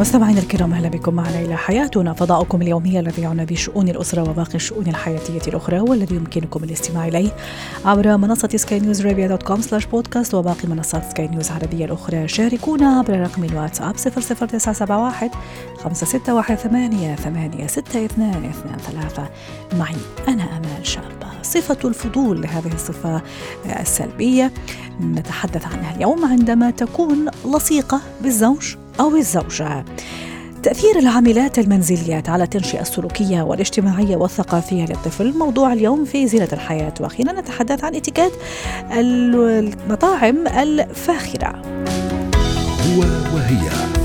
مستمعينا الكرام أهلا بكم معنا إلى حياتنا. فضاؤكم اليومي الذي يعنى بشؤون الأسرة وباقي الشؤون الحياتية الأخرى والذي يمكنكم الاستماع إليه عبر منصة سكاي نيوز عربيه dot com slash podcast وباقي منصات سكاي نيوز العربية الأخرى. شاركونا عبر رقم الواتساب 00971 561 8 6 2 2 3 معي أنا أمال شابه صفة الفضول هذه الصفة السلبية. نتحدث عنها اليوم عندما تكون لصيقة بالزوج أو الزوجة. تأثير العاملات المنزليات على التنشئة السلوكية والاجتماعية والثقافية للطفل. موضوع اليوم في زينة الحياة. وأخيرا نتحدث عن إتيكيت المطاعم الفاخرة. هو وهي.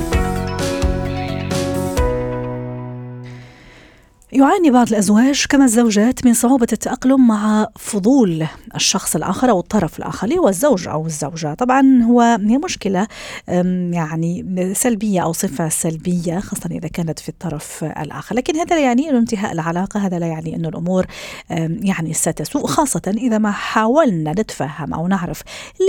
يعاني بعض الأزواج كما الزوجات من صعوبة التأقلم مع فضول الشخص الآخر أو الطرف الآخر اللي هو الزوج أو الزوجة، طبعا هو هي مشكلة يعني سلبية أو صفة سلبية خاصة إذا كانت في الطرف الآخر، لكن هذا لا يعني إنه انتهاء العلاقة، هذا لا يعني إنه الأمور يعني ستسوء خاصة إذا ما حاولنا نتفهم أو نعرف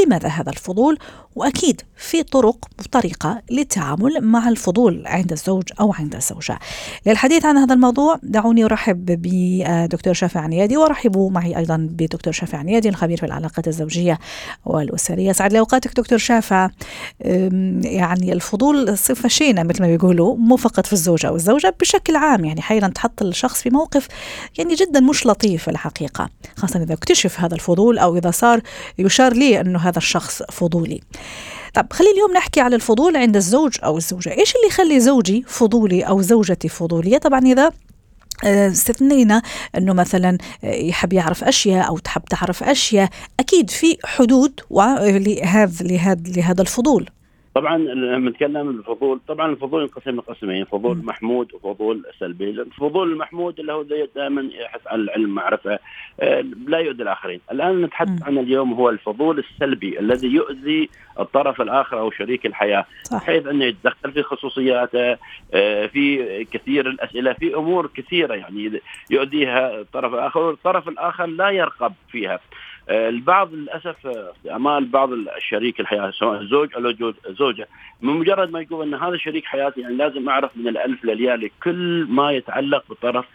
لماذا هذا الفضول، وأكيد في طرق وطريقة للتعامل مع الفضول عند الزوج أو عند الزوجة. للحديث عن هذا الموضوع دعوني ارحب بدكتور شافع عنيادي وارحبوا معي أيضا بدكتور شافع عنيادي الخبير في العلاقات الزوجية والأسرية. سعد لي اوقاتك دكتور شافع. يعني الفضول صفة شينة مثل ما بيقولوا مو فقط في الزوجة أو الزوجه بشكل عام يعني أحيانا تحط الشخص في موقف يعني جدا مش لطيف الحقيقة خاصة إذا اكتشف هذا الفضول أو إذا صار يشار لي إنه هذا الشخص فضولي. طب خلي اليوم نحكي على الفضول عند الزوج أو الزوجة. إيش اللي يخلي زوجي فضولي أو زوجتي فضولية؟ طبعا إذا استثنينا إنه مثلا يحب يعرف أشياء أو تحب تعرف أشياء. أكيد في حدود لهذا لهذا لهذا الفضول. طبعا لما نتكلم الفضول طبعا الفضول ينقسم لقسمين فضول محمود وفضول سلبي الفضول المحمود اللي هو دائما يحث على العلم معرفة لا يؤذي الآخرين. الآن نتحدث عن اليوم هو الفضول السلبي الذي يؤذي الطرف الآخر أو شريك الحياة صح. بحيث أنه يتدخل في خصوصياته في كثير الأسئلة في أمور كثيرة يعني يؤذيها الطرف الآخر والطرف الآخر لا يرقب فيها. البعض للأسف أمال بعض الشريك الحياة سواء زوج أو زوجة من مجرد ما يقول إن هذا شريك حياتي يعني لازم أعرف من الألف للياء لكل ما يتعلق بطرف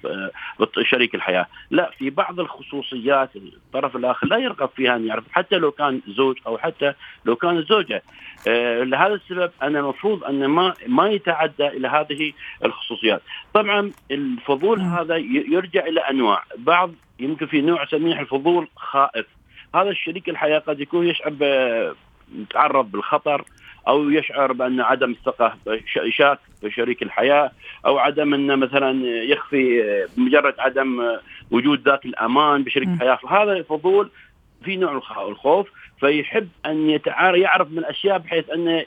شريك الحياة، لا في بعض الخصوصيات الطرف الآخر لا يرغب فيها أن يعرف حتى لو كان زوج أو حتى لو كان زوجة. لهذا السبب أنا المفروض أن ما ما يتعدى إلى هذه الخصوصيات. طبعا الفضول هذا يرجع إلى أنواع، بعض يمكن في نوع سميه الفضول خائف هذا الشريك الحياة قد يكون يشعر يتعرض بالخطر أو يشعر بأن عدم الثقة شاك بشريك الحياة أو عدم انه مثلا يخفي مجرد عدم وجود ذات الأمان بشريك الحياة. فهذا فضول في نوع الخوف. فيحب أن يتعار يعرف من الأشياء بحيث انه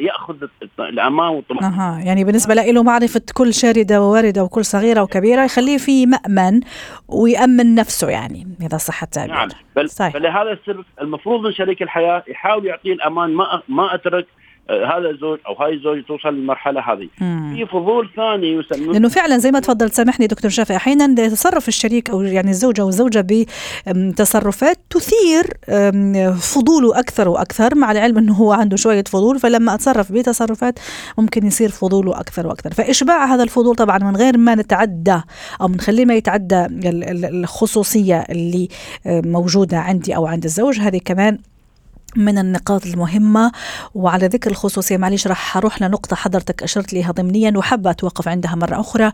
يأخذ الامان والطمأنينة. أها يعني بالنسبة له معرفة كل شاردة وواردة وكل صغيرة وكبيرة يخليه في مأمن ويأمن نفسه يعني إذا صح التعبير. نعم بل صحيح. فلهذا السبب المفروض من شريك الحياة يحاول يعطيه الأمان ما ما أترك هذا الزوج أو هاي الزوجة توصل للمرحلة هذه. في فضول ثاني يسمى لأنه فعلا زي ما تفضلت سامحني دكتور شافي أحيانا يتصرف الشريك أو يعني الزوج أو الزوجة بتصرفات تثير فضوله أكثر وأكثر مع العلم إنه هو عنده شوية فضول فلما أتصرف بتصرفات ممكن يصير فضوله أكثر وأكثر. فإشباع هذا الفضول طبعا من غير ما نتعدى أو نخليه ما يتعدى الخصوصية اللي موجودة عندي أو عند الزوج هذه كمان من النقاط المهمة. وعلى ذكر الخصوصية معلش راح أروح لنقطة حضرتك أشرت لها ضمنيا وحابة أتوقف عندها مرة أخرى.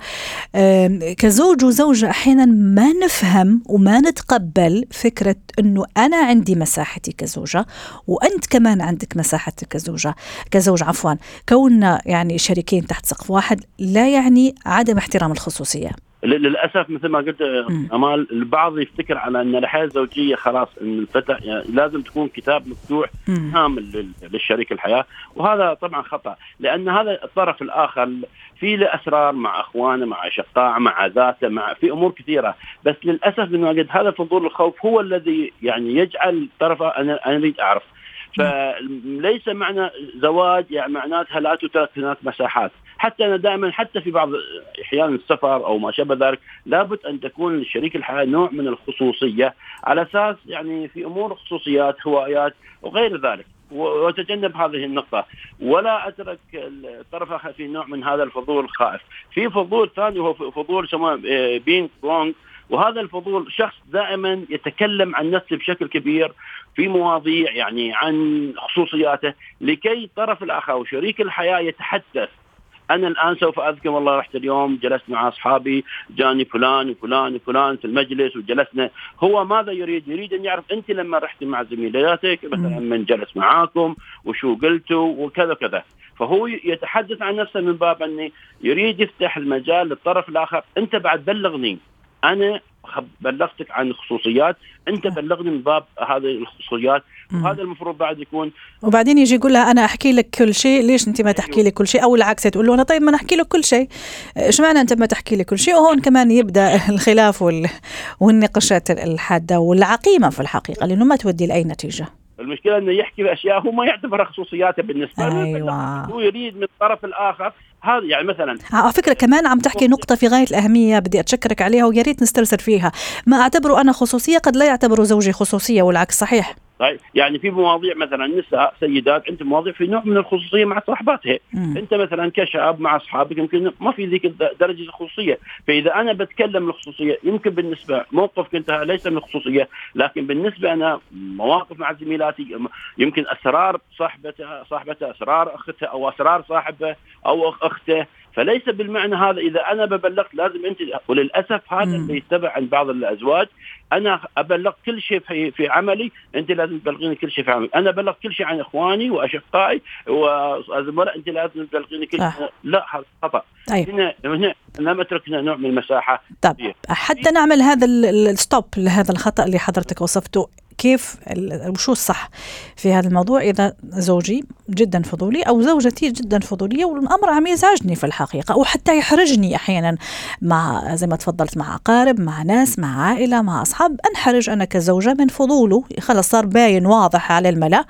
كزوج وزوجة أحيانا ما نفهم وما نتقبل فكرة أنه أنا عندي مساحتي كزوجة وأنت كمان عندك مساحتك كزوجة. كزوج عفوا كوننا يعني شريكين تحت سقف واحد لا يعني عدم احترام الخصوصية. للأسف مثل ما قلت أمال البعض يفتكر على أن الحياة الزوجية خلاص ان الفتى يعني لازم تكون كتاب مفتوح كامل للشريك الحياة. وهذا طبعا خطأ لأن هذا الطرف الآخر في له أسرار مع أخوانه مع أشقائه مع ذاته مع في أمور كثيرة. بس للأسف من وجد هذا فضول الخوف هو الذي يعني يجعل طرفه أنا أنا أريد أعرف فليس معنى زواج يعني معناتها لا تترك هناك مساحات. حتى أنا دائما حتى في بعض أحيان السفر أو ما شابه ذلك لابد أن تكون شريك الحياة نوع من الخصوصية على أساس يعني في أمور خصوصيات هوايات وغير ذلك. وتجنب هذه النقطة. ولا أترك الطرف في نوع من هذا الفضول الخائف في فضول ثاني هو فضول يسمونه ping pong وهذا الفضول شخص دائما يتكلم عن نفسه بشكل كبير في مواضيع يعني عن خصوصياته لكي الطرف الآخر وشريك الحياة يتحدث. أنا الآن سوف أذكر والله رحت اليوم جلست مع أصحابي جاني فلان وفلان وفلان في المجلس وجلسنا. هو ماذا يريد؟ يريد أن يعرف أنت لما رحت مع زميلاتك مثلا من جلس معاكم وشو قلتوا وكذا كذا فهو يتحدث عن نفسه من باب انه يريد يفتح المجال للطرف الآخر. أنت بعد بلغني. أنا بلغتك عن خصوصيات أنت بلغني من باب هذه الخصوصيات وهذا المفروض بعد يكون وبعدين يجي يقول لها أنا أحكي لك كل شيء ليش أنت ما تحكي لي كل شيء؟ أو العكس تقول له أنا طيب ما نحكي لك كل شيء. إيش معنى أنت ما تحكي لي كل شيء؟ وهون كمان يبدأ الخلاف وال... والنقاشات الحادة والعقيمة في الحقيقة لأنه ما تودي لأي نتيجة. المشكلة إنه يحكي بأشياء هو ما يعتبرها خصوصياته بالنسبة له أيوة. هو يريد من الطرف الآخر هذا يعني مثلا على فكرة كمان عم تحكي نقطة في غاية الأهمية بدي أتشكرك عليها ويا ريت نسترسل فيها. ما أعتبره أنا خصوصية قد لا يعتبره زوجي خصوصية والعكس صحيح. طيب يعني في مواضيع مثلا نساء سيدات أنت مواضيع في نوع من الخصوصية مع صاحباتها أنت مثلا كشاب مع أصحابك يمكن ما في ذيك درجة الخصوصية. فإذا أنا بتكلم الخصوصية يمكن بالنسبة موقفك أنت ليس من الخصوصية لكن بالنسبة أنا مواقف مع زميلاتي يمكن أسرار صاحبتها صاحبتها أسرار أختها أو أسرار صاحبة أو اخته فليس بالمعنى هذا إذا أنا ببلغت لازم أنت وللأسف هذا اللي يتبع عند بعض الأزواج أنا أبلغ كل شيء في في عملي أنت لازم تبلغيني كل شيء في عملي. أنا أبلغ كل شيء عن إخواني وأشقائي وزملاء أنت لازم تبلغيني كل شيء. لا هذا خطأ. طيب. هنا هنا لم أتركنا نوع من المساحة. طيب حتى نعمل هذا الستوب لهذا الخطأ اللي حضرتك وصفته. كيف وشو الصح في هذا الموضوع. إذا زوجي جدا فضولي أو زوجتي جدا فضولية والأمر عم يزعجني في الحقيقة أو حتى يحرجني أحيانا مع زي ما تفضلت مع أقارب مع ناس مع عائلة مع أصحاب. أنحرج أنا كزوجة من فضوله. خلص صار باين واضح على الملأ.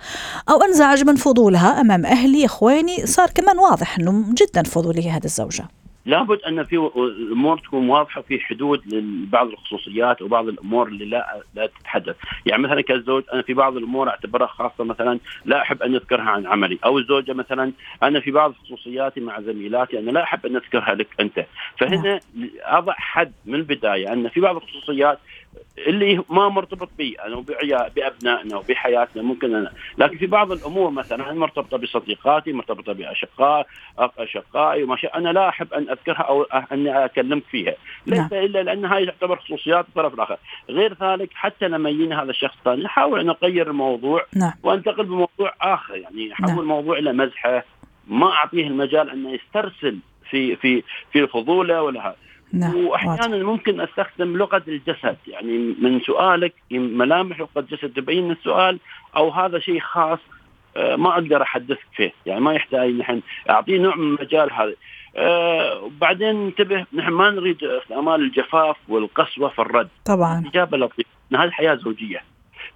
أو أنزعج من فضولها أمام أهلي إخواني. صار كمان واضح أنه جدا فضولية هذه الزوجة. لابد أن في الأمور تكون واضحة في حدود لبعض الخصوصيات وبعض الأمور اللي لا لا تتحدث، يعني مثلا كالزوج أنا في بعض الأمور أعتبرها خاصة مثلا لا أحب أن اذكرها عن عملي، أو الزوجه مثلا أنا في بعض خصوصياتي مع زميلاتي أنا لا أحب أن اذكرها لك أنت، فهنا أضع حد من البداية أن في بعض الخصوصيات اللي ما مرتبط بي أنا بأبنائنا وبحياتنا ممكن أنا لكن في بعض الأمور مثلا مرتبطة بصديقاتي مرتبطة بأشقاء أشقائي وما شاء أنا لا أحب أن أذكرها أو اني أكلمك فيها ليس نعم. إلا لأن هاي تعتبر خصوصيات الطرف الآخر غير ذلك حتى لما يجيني هذا الشخص الثاني احاول أن اغير الموضوع نعم. وأنتقل بموضوع آخر يعني احول نعم. الموضوع إلى مزحة ما أعطيه المجال انه يسترسل في في في الفضولة ولا هذا نعم. واحيانا واضح. ممكن أستخدم لغة الجسد. يعني من سؤالك ملامح لغة الجسد تبين السؤال أو هذا شيء خاص آه، ما أقدر أحدثك فيه. يعني ما يحتاج نحن أعطيه نوع من المجال هذا. آه وبعدين انتبه نحن ما نريد امال الجفاف والقسوة في الرد. طبعا. إجابة لطيفة. هذه حياة زوجية.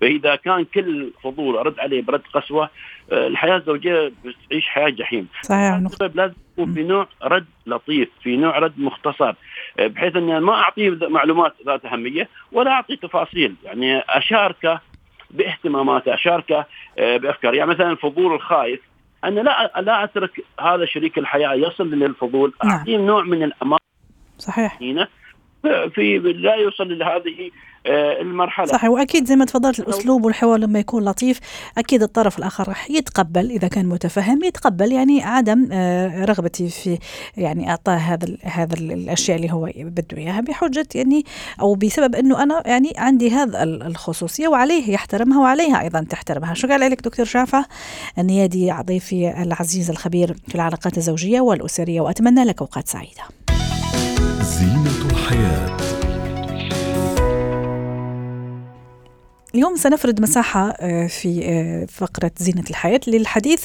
فإذا كان كل فضول أرد عليه برد قسوة آه، الحياة الزوجية بتعيش حياة جحيم. صحيح. لازم يكون في نوع رد لطيف في نوع رد مختصر آه، بحيث أني ما أعطيه معلومات ذات أهمية ولا أعطيه تفاصيل. يعني أشاركه باهتماماته أشاركه آه، بافكار يعني مثلا الفضول الخايف أنا لا لا أترك هذا شريك الحياة يصل للفضول نعم. أعطيه نوع من الامان صحيح. في لا يوصل لهذه المرحلة. صحيح وأكيد زي ما تفضلت الأسلوب والحوار لما يكون لطيف أكيد الطرف الآخر راح يتقبل إذا كان متفهم يتقبل يعني عدم آه، رغبتي في يعني اعطاه هذا هذا الأشياء اللي هو بده إياها بحجة يعني أو بسبب إنه أنا يعني عندي هذا الخصوصية وعليه يحترمها وعليها أيضا تحترمها. شكرا لك دكتور شافع النيادي ضيفي العزيز الخبير في العلاقات الزوجية والأسرية وأتمنى لك أوقات سعيدة. زينة الحياة. اليوم سنفرد مساحة آه، في آه، فقرة زينة الحياة للحديث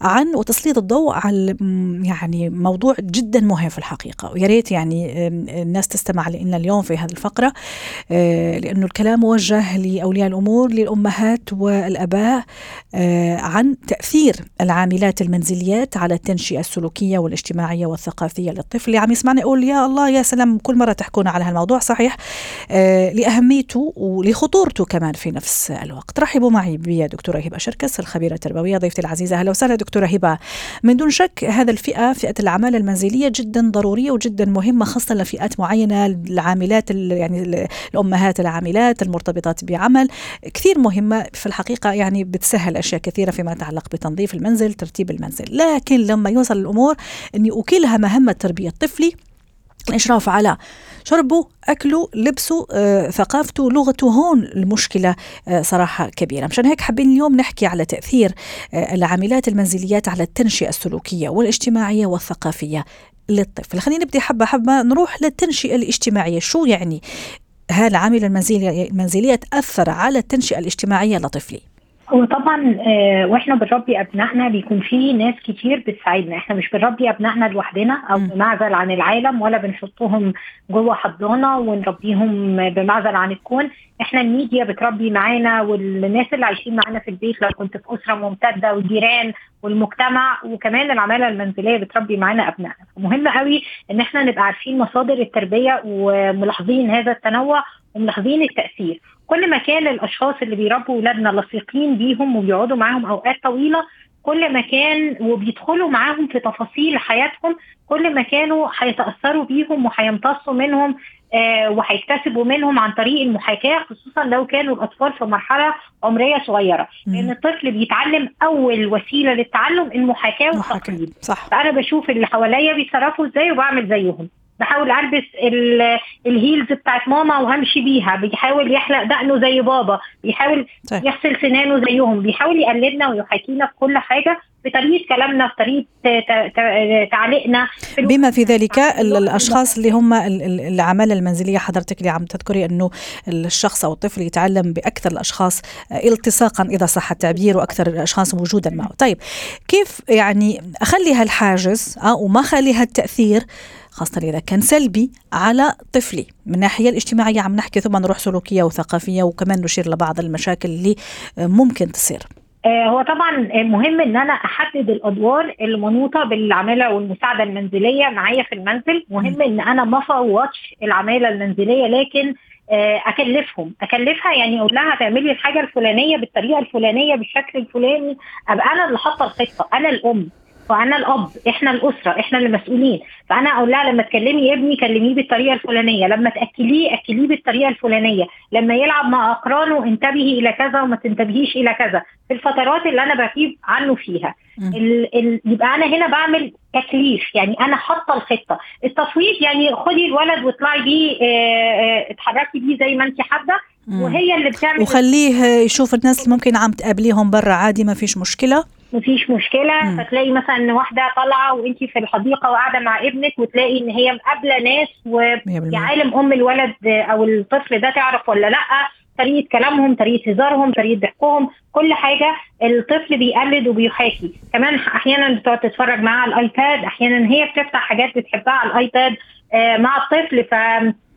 عن وتسليط الضوء على يعني موضوع جدا مهم في الحقيقة. ويا ريت يعني الناس تستمع لنا اليوم في هذه الفقرة آه، لأنه الكلام موجه لأولياء الأمور للأمهات والأباء عن تأثير العاملات المنزليات على التنشئة السلوكية والاجتماعية والثقافية للطفل. اللي عم يسمعنا يقول يا الله يا سلام كل مرة تحكونا على هالموضوع صحيح؟ لأهميته ولخطورته كمان في نفس الوقت. رحبوا معي بدكتورة هبة شركس الخبيرة التربوية ضيفتي العزيزة. أهلا وسهلا دكتورة هبة. من دون شك هذا الفئة فئة العمالة المنزلية جدا ضرورية وجدا مهمة خاصة لفئات معينة العاملات يعني الأمهات العاملات المرتبطات بعمل كثير مهمة. في الحقيقة يعني بتسهل أشياء كثيرة فيما يتعلق بتنظيف المنزل ترتيب المنزل. لكن لما يوصل الأمور أني أكلها مهمة تربية طفلي الإشراف على شربه أكله لبسه آه، ثقافته لغته. هون المشكلة آه، صراحة كبيرة. مشان هيك حابين اليوم نحكي على تأثير آه، العاملات المنزليات على التنشئة السلوكية والاجتماعية والثقافية للطفل. خلينا نبدي حبة حبة نروح للتنشئة الاجتماعية. شو يعني هالعاملة المنزلية تأثر على التنشئة الاجتماعية لطفلي؟ هو طبعا آه وإحنا بنربي أبنائنا بيكون في ناس كتير بتساعدنا. إحنا مش بنربي أبنائنا لوحدنا أو بمعزل عن العالم ولا بنحطهم جوه حضانة ونربيهم بمعزل عن الكون. إحنا الميديا بتربي معانا والناس اللي عايشين معانا في البيت لو كنت في أسرة ممتدة والجيران والمجتمع وكمان العمالة المنزلية بتربي معانا أبنائنا. مهم قوي إن إحنا نبقى عارفين مصادر التربية وملاحظين هذا التنوع وملاحظين التأثير. كل ما كان الأشخاص اللي بيربوا اولادنا لصيقين بيهم وبيقعدوا معاهم أوقات طويلة كل ما كان وبيدخلوا معاهم في تفاصيل حياتهم كل ما كانوا هيتأثروا بيهم وهيمتصوا منهم آه وهيكتسبوا منهم عن طريق المحاكاة خصوصا لو كانوا الأطفال في مرحلة عمرية صغيرة. لأن الطفل بيتعلم أول وسيلة للتعلم المحاكاة. والتقليد. صح. فأنا بشوف اللي حواليا بيتصرفوا إزاي وبعمل زيهم. بحاول ألبس الهيلز بتاعت ماما وهمشي بيها. بيحاول يحلق دقنه زي بابا. بيحاول طيب. يغسل سنانه زيهم. بيحاول يقلدنا ويحاكينا في كل حاجة. بطريقه كلامنا في طريقة تعليقنا. بما في ذلك الأشخاص اللي هم العماله المنزلية حضرتك اللي عم تذكري أنه الشخص أو الطفل يتعلم بأكثر الأشخاص التصاقا إذا صح التعبير وأكثر الأشخاص وجودا معه. طيب كيف يعني أخلي هالحاجز آه وما أخلي هالتأثير خاصة إذا كان سلبي على طفلي. من الناحية الاجتماعية عم نحكي ثم نروح سلوكية وثقافية وكمان نشير لبعض المشاكل اللي ممكن تصير. آه، هو طبعا مهم إن أنا أحدد الأدوار المنوطة بالعمالة والمساعدة المنزلية معايا في المنزل. مهم إن أنا ما افوضش العمالة المنزلية لكن آه، أكلفهم. أكلفها يعني أقول لها تعملي الحاجة الفلانية بالطريقة الفلانية بالشكل الفلاني. أبقى أنا اللي حاطة الخطة أنا الأم. وأنا الأب إحنا الأسرة إحنا اللي مسؤولين. فأنا أقول لها لما تكلمي ابني كلميه بالطريقة الفلانية لما تأكليه أكليه بالطريقة الفلانية. لما يلعب مع أقرانه انتبهي إلى كذا وما تنتبهيش إلى كذا. في الفترات اللي أنا بغيب عنه فيها. ال ال يبقى أنا هنا بعمل تكليف يعني أنا حاطة الخطة. التصويت يعني خدي الولد واطلعي بيه آه، آه، اتحركي بيه زي ما انت حابة. وهي اللي بتعمل وخليه يشوف الناس اللي ممكن عم تقابليهم برا عادي ما فيش مشكلة. مفيش مشكلة. مم. فتلاقي مثلا واحدة طالعة وانت في الحديقة وقاعدة مع ابنك وتلاقي إن هي مقابلة ناس ويا عالم أم الولد أو الطفل ده تعرف ولا لأ. طريقة كلامهم طريقة هزارهم طريقة ضحكهم كل حاجة الطفل بيقلد وبيحاكي. كمان أحيانا بتقعد تتفرج معاه على الآيباد. أحيانا هي بتفتح حاجات بتحبها على الآيباد آه مع الطفل. ف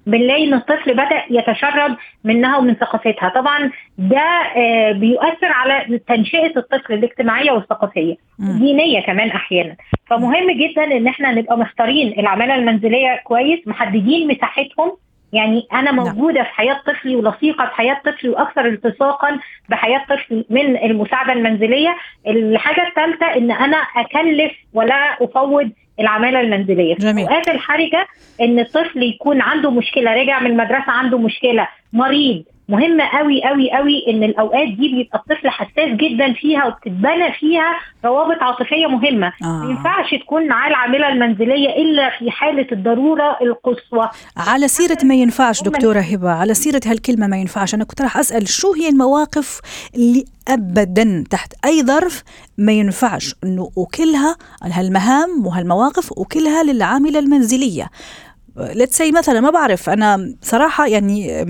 بنلاقي إن الطفل بدأ يتشرب منها ومن ثقافتها. طبعا ده آه، بيؤثر على تنشئة الطفل الاجتماعية والثقافية الدينيه كمان أحيانا. فمهم جدا إن إحنا نبقى مختارين العمالة المنزلية كويس محددين مساحتهم يعني أنا نعم. موجودة في حياة طفلي ولصيقة في حياة طفلي وأكثر التصاقا بحياة طفلي من المساعدة المنزلية الحاجة الثالثة إن أنا أكلف ولا أفوض العمالة المنزلية جميل. الاوقات الحرجة إن الطفل يكون عنده مشكلة رجع من المدرسة عنده مشكلة مريض مهمة قوي قوي قوي إن الأوقات دي بيبقى الطفل حساس جدا فيها وبتتبنى فيها روابط عاطفية مهمة. آه. ما ينفعش تكون معاه العاملة المنزلية إلا في حالة الضرورة القصوى. على سيرة ما ينفعش دكتورة هبة على سيرة هالكلمة ما ينفعش. أنا كنت راح أسأل شو هي المواقف اللي ابدا تحت أي ظرف ما ينفعش إنه أكلها هالمهام وهالمواقف أكلها للعاملة المنزلية. let's see مثلا ما بعرف أنا صراحة يعني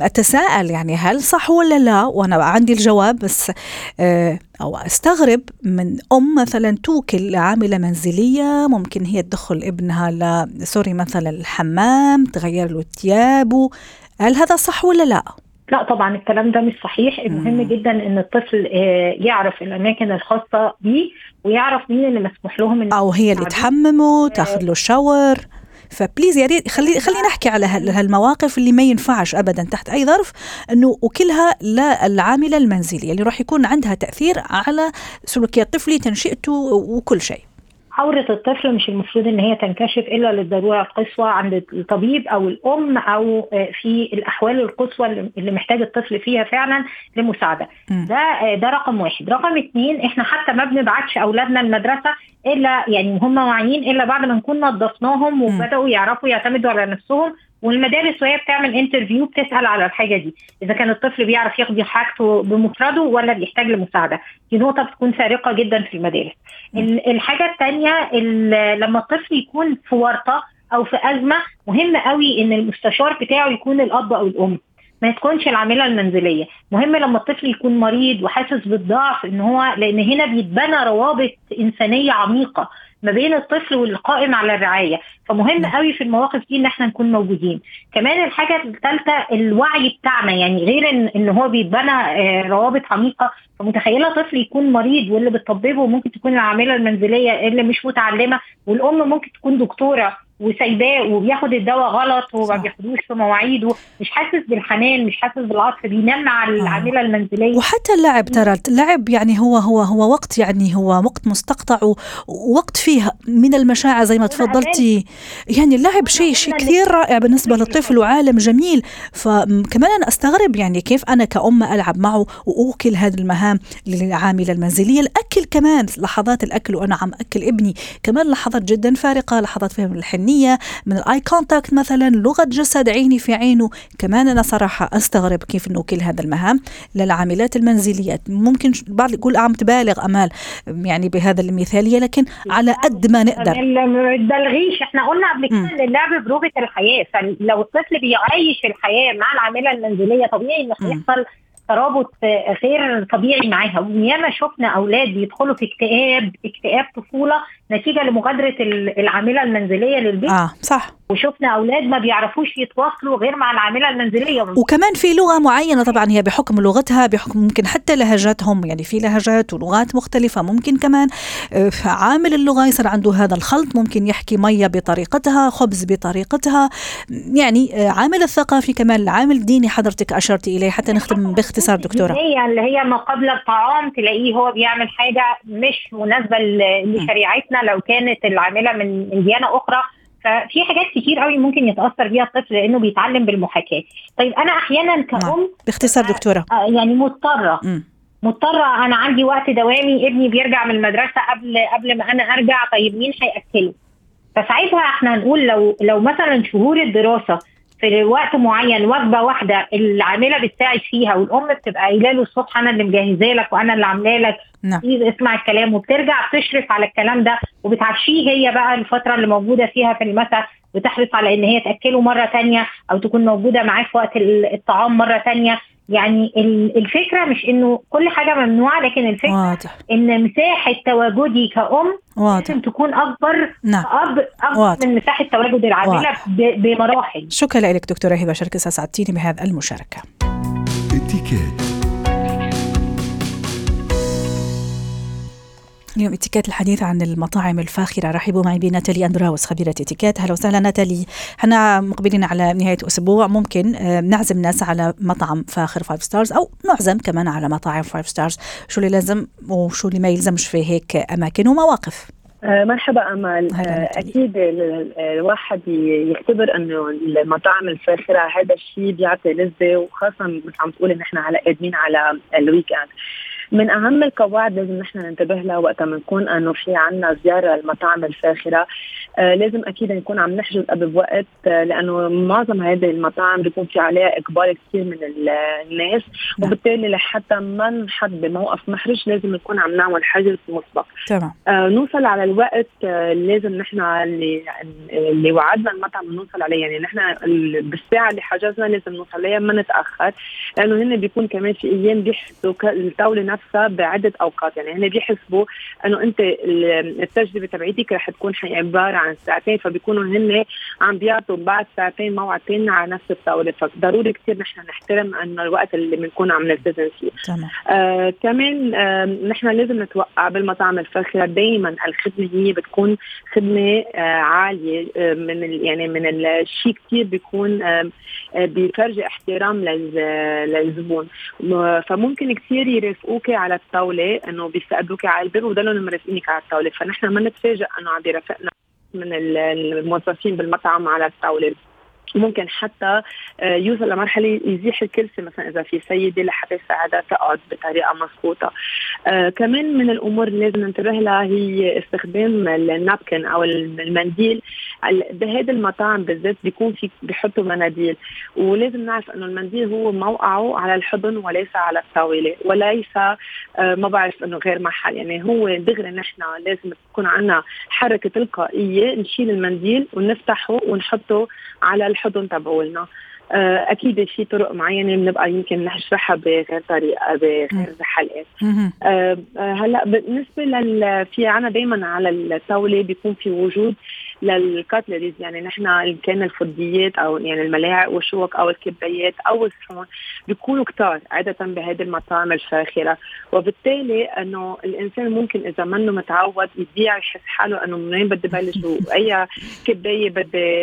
أتساءل يعني هل صح ولا لا؟ وأنا عندي الجواب بس أو أستغرب من أم مثلا توكل عامله منزلية ممكن هي تدخل ابنها ل sorry مثلا الحمام تغير له ثيابه هل هذا صح ولا لا؟ لا طبعا الكلام ده مش صحيح. المهم جدا إن الطفل يعرف الأماكن الخاصة بيه ويعرف مين اللي مسموح لهم أو هي اللي تحممه تاخذ له shower ف please يا ريت خلي خلينا نحكي على هالمواقف اللي ما ينفعش ابدا تحت أي ظرف إنه وكلها للعامله المنزلية اللي راح يكون عندها تأثير على سلوكيات طفلي تنشئته وكل شيء. عورة الطفل مش المفروض إن هي تنكشف إلا للضرورة القصوى عند الطبيب أو الأم أو في الأحوال القصوى اللي محتاج الطفل فيها فعلا لمساعدة. م. ده ده رقم واحد. رقم اثنين إحنا حتى ما بنبعتش أولادنا المدرسة إلا يعني هم واعيين إلا بعد ما نكون نظفناهم وبدأوا يعرفوا يعتمدوا على نفسهم والمدارس وهي بتعمل انترفيو بتسأل على الحاجة دي. إذا كان الطفل بيعرف يقضي حاجته بمفرده ولا بيحتاج لمساعدة. دي نقطة بتكون فارقه جدا في المدارس. الحاجة الثانية لما الطفل يكون في ورطة أو في أزمة مهم قوي إن المستشار بتاعه يكون الأب أو الأم. ما تكونش العاملة المنزلية. مهم لما الطفل يكون مريض وحاسس بالضعف إن هو لأن هنا بيتبنى روابط إنسانية عميقة. ما بين الطفل والقائم على الرعاية. فمهم قوي في المواقف دي إن إحنا نكون موجودين. كمان الحاجة الثالثه الوعي بتاعنا. يعني غير ان, إن هو بيتبنى روابط عميقة فمتخيلة طفل يكون مريض واللي بتطببه ممكن تكون العاملة المنزلية اللي مش متعلمة والأم ممكن تكون دكتورة. وسايباه وبياخد الدواء غلط وما بياخدوش في مواعيده مش حاسس بالحنان مش حاسس بالعطف بينام مع العاملة المنزلية. وحتى اللعب ترى اللعب يعني هو هو هو وقت يعني هو وقت مستقطع ووقت فيه من المشاعر زي ما تفضلتي. يعني اللعب شيء شيء كثير رائع بالنسبة للطفل وعالم جميل. فكمان أنا أستغرب يعني كيف أنا كأم ألعب معه وأوكل هذه المهام للعاملة المنزلية. الأكل كمان لحظات الأكل وأنا عم أكل ابني كمان لحظات جدا فارقة لحظات فهم الحنيه من ال eye contact مثلا لغة جسد عيني في عينه. كمان أنا صراحة أستغرب كيف إنه كل هذا المهام للعاملات المنزليات ممكن البعض يقول عم تبالغ أمال يعني بهذا المثاليه لكن على قد ما نقدر. ما تبالغيش إحنا قلنا قبل كده إن اللعب بلغه الحياة. فلو الطفل بيعيش الحياة مع العاملة المنزلية طبيعي ان هيحصل ترابط غير طبيعي معاها. وياما شفنا أولاد بيدخلوا في اكتئاب اكتئاب طفولة نتيجة لمغادرة العاملة المنزلية للبيت. آه صح. وشفنا أولاد ما بيعرفوش يتواصلوا غير مع العاملة المنزلية. وكمان في لغة معينة طبعا هي بحكم لغتها بحكم ممكن حتى لهجاتهم يعني في لهجات ولغات مختلفة. ممكن كمان عامل اللغة يصير عنده هذا الخلط ممكن يحكي مية بطريقتها خبز بطريقتها. يعني عامل الثقافي كمان العامل الديني حضرتك اشرتي إليه حتى نختم باختصار دكتورة. هي اللي هي ما قبل الطعام تلاقيه هو بيعمل حاجة مش مناسبة لشريعتنا لو كانت العاملة من من ديانه أخرى ففي حاجات كتير قوي ممكن يتأثر بيها الطفل لأنه بيتعلم بالمحاكاة. طيب أنا أحيانا كأم باختصار دكتورة. يعني مضطرة. م. مضطرة أنا عندي وقت دوامي ابني بيرجع من المدرسة قبل قبل ما أنا أرجع طيب مين هيأكله؟ فساعتها إحنا هنقول لو لو مثلا شهور الدراسة في وقت معين وجبة واحدة العاملة بتساعد فيها والأم بتبقى قايلة له الصبح أنا اللي مجهزاه لك وأنا اللي عاملة لك نعم. اسمع الكلام وبترجع تشرف على الكلام ده وبتعشيه هي بقى الفترة اللي موجودة فيها في المساء بتحرص على إن هي تأكله مرة تانية أو تكون موجودة معاه في وقت الطعام مرة تانية يعني الفكرة مش إنه كل حاجة ممنوعة لكن الفكرة واضح. إن مساحة تواجدي كأم واضح. لازم تكون أكبر نعم. أب أكبر واضح. من مساحة تواجد العاملة. بمراحل شكرا لك دكتورة هبة شركس اسعدتيني بهذا المشاركة اليوم اتكات الحديث عن المطاعم الفاخرة. رحبوا معي بناتالي أندراوس خبيرة اتكات أهلا وسهلا ناتالي. إحنا مقبلين على نهاية أسبوع. ممكن نعزم ناس على مطعم فاخر five stars أو نعزم كمان على مطاعم five stars شو اللي لازم وشو اللي ما يلزمش في هيك أماكن ومواقف. مرحبا أمال. أكيد الواحد يعتبر إنه المطاعم الفاخرة هذا الشيء بيعطي لذة وخاصة مثل عم تقولي نحن على قادمين على ال weekend من أهم القواعد لازم نحن ننتبه لها وقت ما نكون انه في عنا زيارة المطاعم الفاخرة. آه لازم أكيد نكون عم نحجز قبل بوقت آه لأنه معظم هذه المطاعم بيكون في عليها إقبال كثير من الناس نعم. وبالتالي لحتى ما نحط بموقف محرج لازم نكون عم نعمل حجز مسبق. تمام. آه نوصل على الوقت آه لازم نحن اللي اللي وعدنا المطعم نوصل عليه. يعني نحن بالساعة اللي حجزنا لازم نوصل عليها ما نتأخر لأنه هن بيكون كمان في أيام بيحسوا الطاولة نفسها بعدة أوقات. يعني هن بيحسبوا إنه أنت التجربة تبعيتك رح تكون عبارة عن ساعتين فبيكونوا هن عم بيعطوا بعد ساعتين موعد ثاني على نفس الطاولة. فضروري كثير نحن نحترم إنه الوقت اللي بنكون عم نلتزم فيه. تمام. آه كمان آه نحن لازم نتوقع بالمطاعم الفاخرة دائما الخدمة هي بتكون خدمة آه عالية. آه من يعني من الشيء كثير بيكون آه بيفرجي احترام للزبون. فممكن كثير يرافقوك على الطاولة إنه بيستقبلوك على الباب وضلوا مرافقينك على الطاولة فنحن ما نتفاجئ إنه عم بيرافقنا من الموظفين بالمطعم على الطاولة. ممكن حتى آه، يوصل لمرحلة يزيح الكرسي مثلا إذا في سيدة لحتى يساعدها تقعد بطريقة مضبوطه. آه كمان من الأمور اللي لازم ننتبه لها هي استخدام النابكن أو المنديل. بهذا المطاعم بالذات بيكون في بيحطوا مناديل. ولازم نعرف إنه المنديل هو موقعه على الحضن وليس على الطاولة. وليس آه ما بعرف إنه غير محل. يعني هو دغري نحن لازم تكون عندنا حركة تلقائية نشيل المنديل ونفتحه ونحطه على الحضن تبعولنا. آه، أكيد في طرق معينة بنبقى يمكن نشرحها بغير طريقة بغير حلقات آه، آه، هلأ بالنسبة لل في عنا دائما على الطاولة بيكون في وجود للكاتلريز يعني نحن إن كان الفضيات أو يعني الملاعق والشوك أو الكبايات أو الصحون بيكونوا كتار عادة بهذه المطاعم الفاخرة. وبالتالي إنه الإنسان ممكن إذا منه متعود يضيع يحس حاله إنه منين بدي بلش وأي كبايه بدي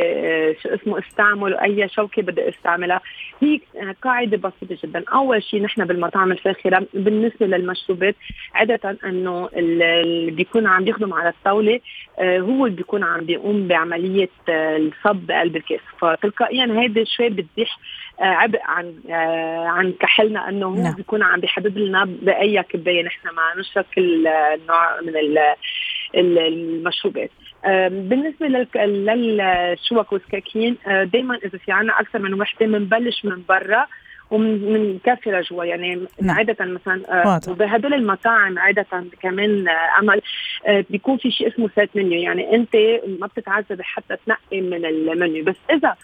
شو اسمه استعمل وأي شوكة بدي استعملها. هي قاعدة بسيطة جدا. أول شيء نحن بالمطاعم الفاخرة بالنسبة للمشروبات عادة إنه اللي بيكون عم يخدم على الطاولة آه، هو اللي بيكون عم بيقوم بعملية آه، الصب بقلب الكاس فتلقائيا هيدا شوي بتزيح آه، عبء عن عن كحلنا إنه هو نعم. بيكون عم بيحدد لنا بأي كباية. نحن ما نشرب كل نوع من المشروبات. بالنسبة للشوك والسكاكين دائما إذا في عنا أكثر من وحدة بنبلش من برا. ومن كافي لجوا يعني نعم. عادة مثلا آه وبهدول المطاعم عادة كمان آه امل آه بيكون في شيء اسمه set menu يعني أنت ما بتتعذبي حتى تنقي من المنيو. بس إذا آه،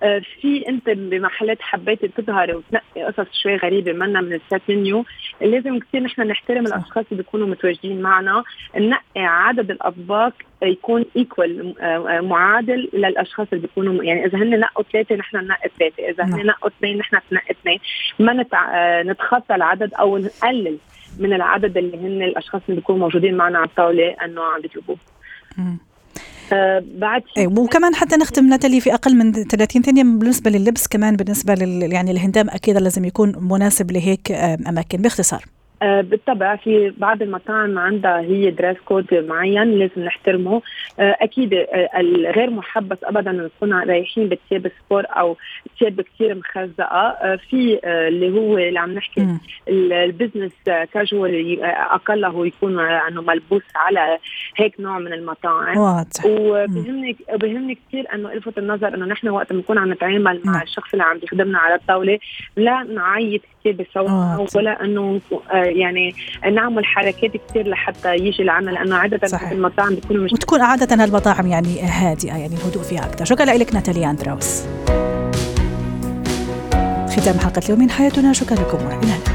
في انت بمحلات حبيتي تظهري وتنقي قصص شوي غريبة منا من ال set menu لازم كثير نحن نحترم الأشخاص اللي بيكونوا متواجدين معنا. ننقي عدد الأطباق يكون equal آه، آه، معادل للأشخاص اللي بيكونوا يعني إذا هن نقوا ثلاثة نحن ننقي ثلاثة إذا هن نعم. نقوا اثنين نحن ننقي اثنين. ما نتع... نتخطى العدد أو نقلل من العدد اللي هن الأشخاص اللي بيكونوا موجودين معنا على الطاولة انه عم بيطلبوه. آه، بعد أي وكمان حتى نختم نتالي في أقل من 30 ثانية بالنسبة لللبس كمان بالنسبة لل يعني الهندام أكيد لازم يكون مناسب لهيك أماكن باختصار. آه، بالطبع في بعض المطاعم عندها هي dress code معين لازم نحترمه. آه، أكيد آه، الغير محبذ ابدا نكون رايحين بثياب sport أو ثياب كثير مخزقة. في اللي هو اللي عم نحكي ال business casual أقله يكون إنه ملبوس على هيك نوع من المطاعم. واضح. وبهمني بهمني كثير إنه الفت النظر إنه نحن وقت بنكون عم نتعامل مع نعم. الشخص اللي عم بيخدمنا على الطاولة لا نعيط كثير بصوت ولا إنه يعني نعمل حركات كثير لحتى يجي العمل لأنه عادة صحيح. المطاعم بتكون مش وتكون عادة هالمطاعم يعني هادئة يعني الهدوء فيها أكثر. شكرا لك ناتاليا اندراوس ختام حلقة اليوم من حياتنا. شكرا لكم والى اللقاء